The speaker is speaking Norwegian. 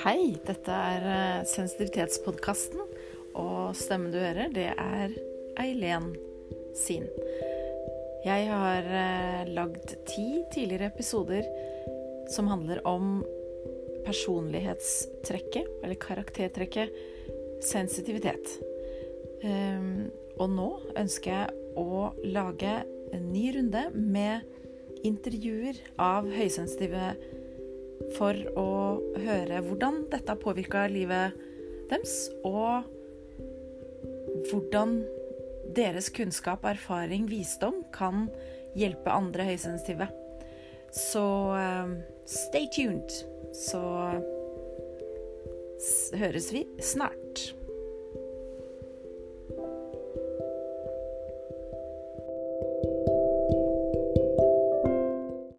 Hei, dette er eh, Sensitivitetspodkasten, og stemmen du hører, det er Eileen sin. Jeg har eh, lagd ti tidligere episoder som handler om personlighetstrekket, eller karaktertrekket, sensitivitet. Um, og nå ønsker jeg å lage en ny runde med intervjuer av høysensitive for å høre hvordan dette har påvirka livet deres, og hvordan deres kunnskap, erfaring, visdom kan hjelpe andre høysensitive. Så eh, stay tuned, så høres vi snart. thank